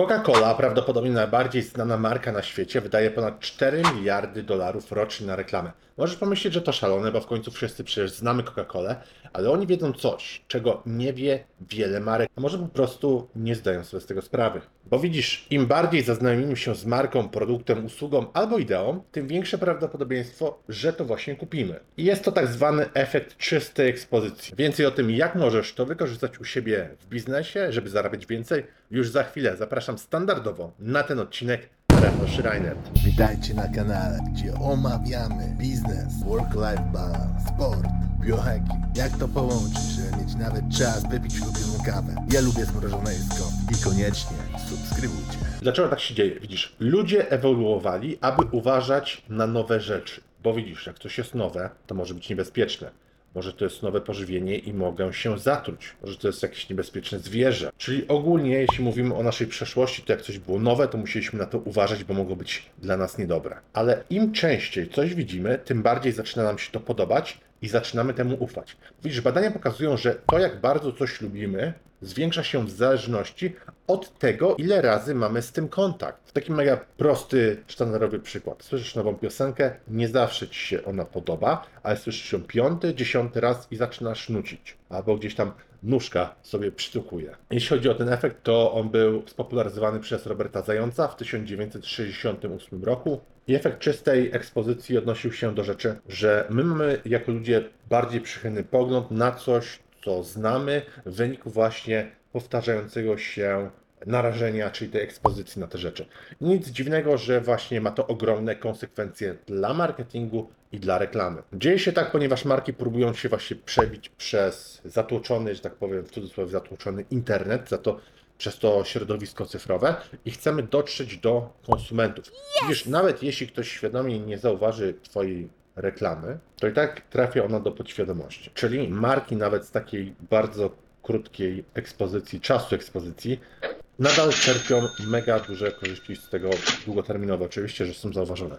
Coca-Cola, prawdopodobnie najbardziej znana marka na świecie, wydaje ponad 4 miliardy dolarów rocznie na reklamę. Możesz pomyśleć, że to szalone, bo w końcu wszyscy przecież znamy Coca-Colę, ale oni wiedzą coś, czego nie wie wiele marek, a może po prostu nie zdają sobie z tego sprawy. Bo widzisz, im bardziej zaznajomimy się z marką, produktem, usługą albo ideą, tym większe prawdopodobieństwo, że to właśnie kupimy. I jest to tak zwany efekt czystej ekspozycji. Więcej o tym, jak możesz to wykorzystać u siebie w biznesie, żeby zarabiać więcej, już za chwilę. Zapraszam standardowo na ten odcinek Rafał Schreiner. Witajcie na kanale, gdzie omawiamy biznes, work-life balance, sport, biohacking. Jak to połączyć, żeby mieć nawet czas wypić ulubioną kawę. Ja lubię zmrożone jedzko i koniecznie subskrybujcie. Dlaczego tak się dzieje? Widzisz, ludzie ewoluowali, aby uważać na nowe rzeczy. Bo widzisz, jak coś jest nowe, to może być niebezpieczne. Może to jest nowe pożywienie i mogę się zatruć. Może to jest jakieś niebezpieczne zwierzę. Czyli ogólnie, jeśli mówimy o naszej przeszłości, to jak coś było nowe, to musieliśmy na to uważać, bo mogło być dla nas niedobre. Ale im częściej coś widzimy, tym bardziej zaczyna nam się to podobać i zaczynamy temu ufać. Widzisz, badania pokazują, że to jak bardzo coś lubimy, zwiększa się w zależności od tego, ile razy mamy z tym kontakt. Taki mega prosty, sztandarowy przykład. Słyszysz nową piosenkę, nie zawsze ci się ona podoba, ale słyszysz ją piąty, dziesiąty raz i zaczynasz nucić. Albo gdzieś tam nóżka sobie przytukuje. Jeśli chodzi o ten efekt, to on był spopularyzowany przez Roberta Zająca w 1968 roku. I efekt czystej ekspozycji odnosił się do rzeczy, że my mamy jako ludzie bardziej przychylny pogląd na coś, co znamy, w wyniku właśnie powtarzającego się narażenia, czyli tej ekspozycji na te rzeczy. Nic dziwnego, że właśnie ma to ogromne konsekwencje dla marketingu i dla reklamy. Dzieje się tak, ponieważ marki próbują się właśnie przebić przez zatłoczony, że tak powiem w cudzysłowie zatłoczony internet, za to przez to środowisko cyfrowe i chcemy dotrzeć do konsumentów. Widzisz, nawet jeśli ktoś świadomie nie zauważy Twojej reklamy, to i tak trafia ona do podświadomości. Czyli marki nawet z takiej bardzo krótkiej ekspozycji, czasu ekspozycji, nadal czerpią mega duże korzyści z tego długoterminowo, oczywiście, że są zauważone.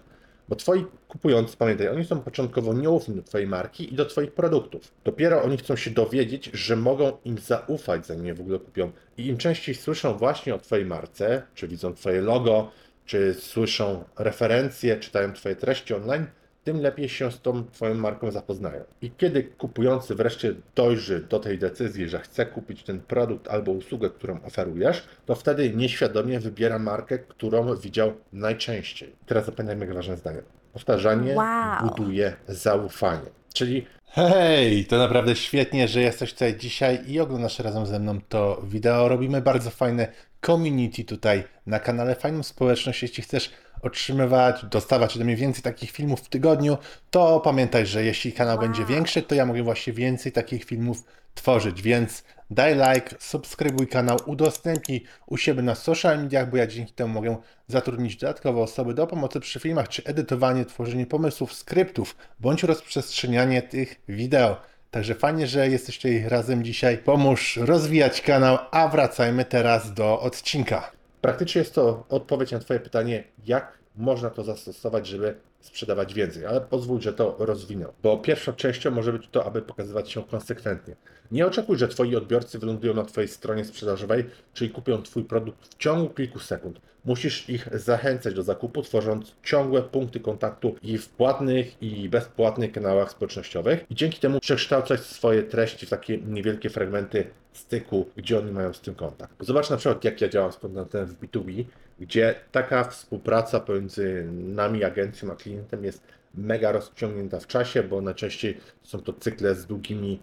Bo twoi kupujący, pamiętaj, oni są początkowo nieufni do twojej marki i do twoich produktów. Dopiero oni chcą się dowiedzieć, że mogą im zaufać, zanim je w ogóle kupią. I im częściej słyszą właśnie o twojej marce, czy widzą twoje logo, czy słyszą referencje, czytają twoje treści online, tym lepiej się z tą Twoją marką zapoznają. I kiedy kupujący wreszcie dojrzy do tej decyzji, że chce kupić ten produkt albo usługę, którą oferujesz, to wtedy nieświadomie wybiera markę, którą widział najczęściej. Teraz zapamiętaj mega ważne zdanie. Powtarzanie Wow. buduje zaufanie. Czyli hej, to naprawdę świetnie, że jesteś tutaj dzisiaj i oglądasz razem ze mną to wideo. Robimy bardzo fajne community tutaj na kanale, fajną społeczność. Jeśli chcesz otrzymywać, dostawać ode mnie więcej takich filmów w tygodniu, to pamiętaj, że jeśli kanał będzie większy, to ja mogę właśnie więcej takich filmów tworzyć, więc daj like, subskrybuj kanał, udostępnij u siebie na social mediach, bo ja dzięki temu mogę zatrudnić dodatkowe osoby do pomocy przy filmach, czy edytowanie, tworzenie pomysłów, skryptów, bądź rozprzestrzenianie tych wideo. Także fajnie, że jesteś tutaj razem dzisiaj. Pomóż rozwijać kanał, a wracajmy teraz do odcinka. Praktycznie jest to odpowiedź na Twoje pytanie, jak można to zastosować, żeby sprzedawać więcej, ale pozwól, że to rozwinę. Bo pierwszą częścią może być to, aby pokazywać się konsekwentnie. Nie oczekuj, że Twoi odbiorcy wylądują na Twojej stronie sprzedażowej, czyli kupią Twój produkt w ciągu kilku sekund. Musisz ich zachęcać do zakupu, tworząc ciągłe punkty kontaktu i w płatnych i bezpłatnych kanałach społecznościowych i dzięki temu przekształcać swoje treści w takie niewielkie fragmenty styku, gdzie oni mają z tym kontakt. Zobacz na przykład, jak ja działam z kontentem w B2B, gdzie taka współpraca pomiędzy nami, agencją, a klientem jest mega rozciągnięta w czasie, bo najczęściej są to cykle z długimi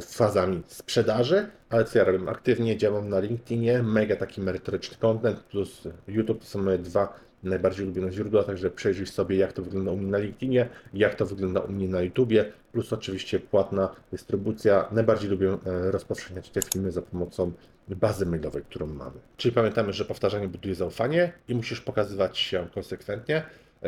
fazami sprzedaży, ale co ja robię? Aktywnie działam na LinkedInie, mega taki merytoryczny content, plus YouTube to są moje dwa najbardziej ulubione źródła, także przejrzyj sobie jak to wygląda u mnie na LinkedInie, jak to wygląda u mnie na YouTubie, plus oczywiście płatna dystrybucja. Najbardziej lubię e, rozpowszechniać te filmy za pomocą bazy mailowej, którą mamy. Czyli pamiętamy, że powtarzanie buduje zaufanie i musisz pokazywać się konsekwentnie.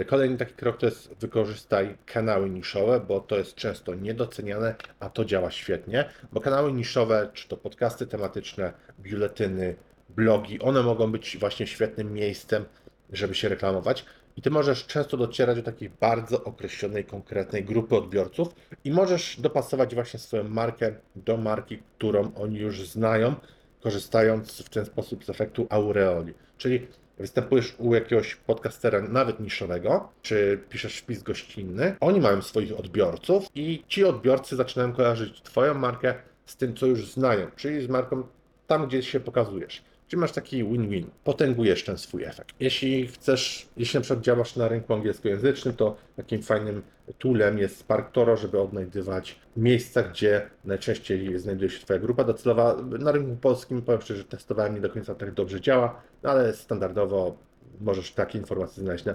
Kolejny taki krok to jest wykorzystaj kanały niszowe, bo to jest często niedoceniane, a to działa świetnie, bo kanały niszowe, czy to podcasty tematyczne, biuletyny, blogi, one mogą być właśnie świetnym miejscem, żeby się reklamować. I ty możesz często docierać do takiej bardzo określonej, konkretnej grupy odbiorców i możesz dopasować właśnie swoją markę do marki, którą oni już znają, korzystając w ten sposób z efektu aureoli. Czyli występujesz u jakiegoś podcastera nawet niszowego, czy piszesz wpis gościnny, oni mają swoich odbiorców i ci odbiorcy zaczynają kojarzyć Twoją markę z tym, co już znają, czyli z marką tam, gdzie się pokazujesz. Czyli masz taki win-win, potęgujesz ten swój efekt. Jeśli chcesz, jeśli na przykład działasz na rynku angielskojęzycznym, to takim fajnym toolem jest Sparktoro, żeby odnajdywać miejsca, gdzie najczęściej znajduje się Twoja grupa docelowa. Na rynku polskim powiem szczerze, że testowałem, nie do końca tak dobrze działa, no ale standardowo możesz takie informacje znaleźć na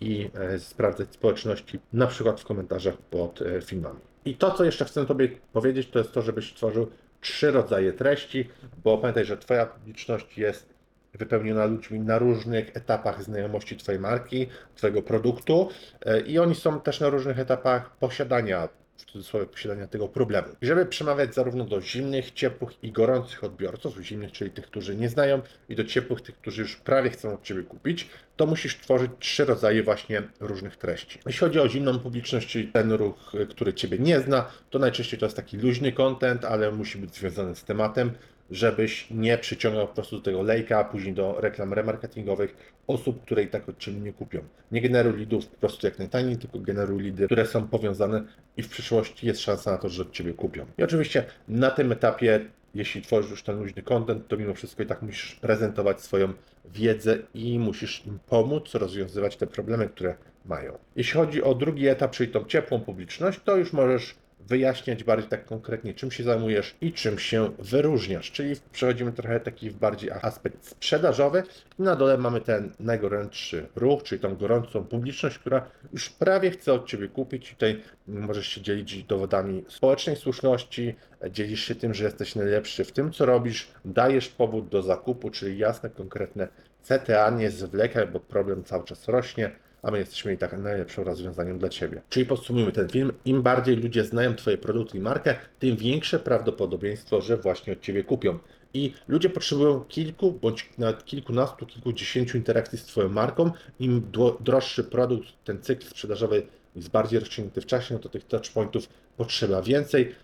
i e, sprawdzać społeczności, na przykład w komentarzach pod e, filmami. I to, co jeszcze chcę Tobie powiedzieć, to jest to, żebyś stworzył trzy rodzaje treści, bo pamiętaj, że Twoja publiczność jest wypełniona ludźmi na różnych etapach znajomości Twojej marki, Twojego produktu e, i oni są też na różnych etapach posiadania, w cudzysłowie posiadania tego problemu. Żeby przemawiać zarówno do zimnych, ciepłych i gorących odbiorców, zimnych, czyli tych, którzy nie znają, i do ciepłych, tych, którzy już prawie chcą od Ciebie kupić, to musisz tworzyć trzy rodzaje właśnie różnych treści. Jeśli chodzi o zimną publiczność, czyli ten ruch, y, który Ciebie nie zna, to najczęściej to jest taki luźny content, ale musi być związany z tematem, żebyś nie przyciągał po prostu do tego lejka, a później do reklam remarketingowych osób, które i tak od Ciebie nie kupią. Nie generuj leadów po prostu jak najtaniej, tylko generuj leady, które są powiązane i w przyszłości jest szansa na to, że od Ciebie kupią. I oczywiście na tym etapie jeśli tworzysz już ten luźny content, to mimo wszystko i tak musisz prezentować swoją wiedzę i musisz im pomóc rozwiązywać te problemy, które mają. Jeśli chodzi o drugi etap, czyli tą ciepłą publiczność, to już możesz wyjaśniać bardziej tak konkretnie, czym się zajmujesz i czym się wyróżniasz. Czyli przechodzimy trochę taki w bardziej aspekt sprzedażowy. Na dole mamy ten najgorętszy ruch, czyli tą gorącą publiczność, która już prawie chce od Ciebie kupić. Tutaj możesz się dzielić dowodami społecznej słuszności, dzielisz się tym, że jesteś najlepszy w tym, co robisz, dajesz powód do zakupu, czyli jasne, konkretne CTA, nie zwlekaj, bo problem cały czas rośnie a my jesteśmy i tak najlepszym rozwiązaniem dla Ciebie. Czyli podsumujmy ten film, im bardziej ludzie znają Twoje produkty i markę, tym większe prawdopodobieństwo, że właśnie od Ciebie kupią. I ludzie potrzebują kilku, bądź nawet kilkunastu, kilkudziesięciu interakcji z Twoją marką. Im droższy produkt, ten cykl sprzedażowy jest bardziej rozciągnięty w czasie, no to tych touchpointów potrzeba więcej.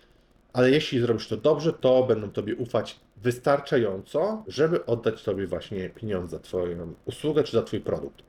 Ale jeśli zrobisz to dobrze, to będą Tobie ufać wystarczająco, żeby oddać Tobie właśnie pieniądze za Twoją usługę czy za Twój produkt.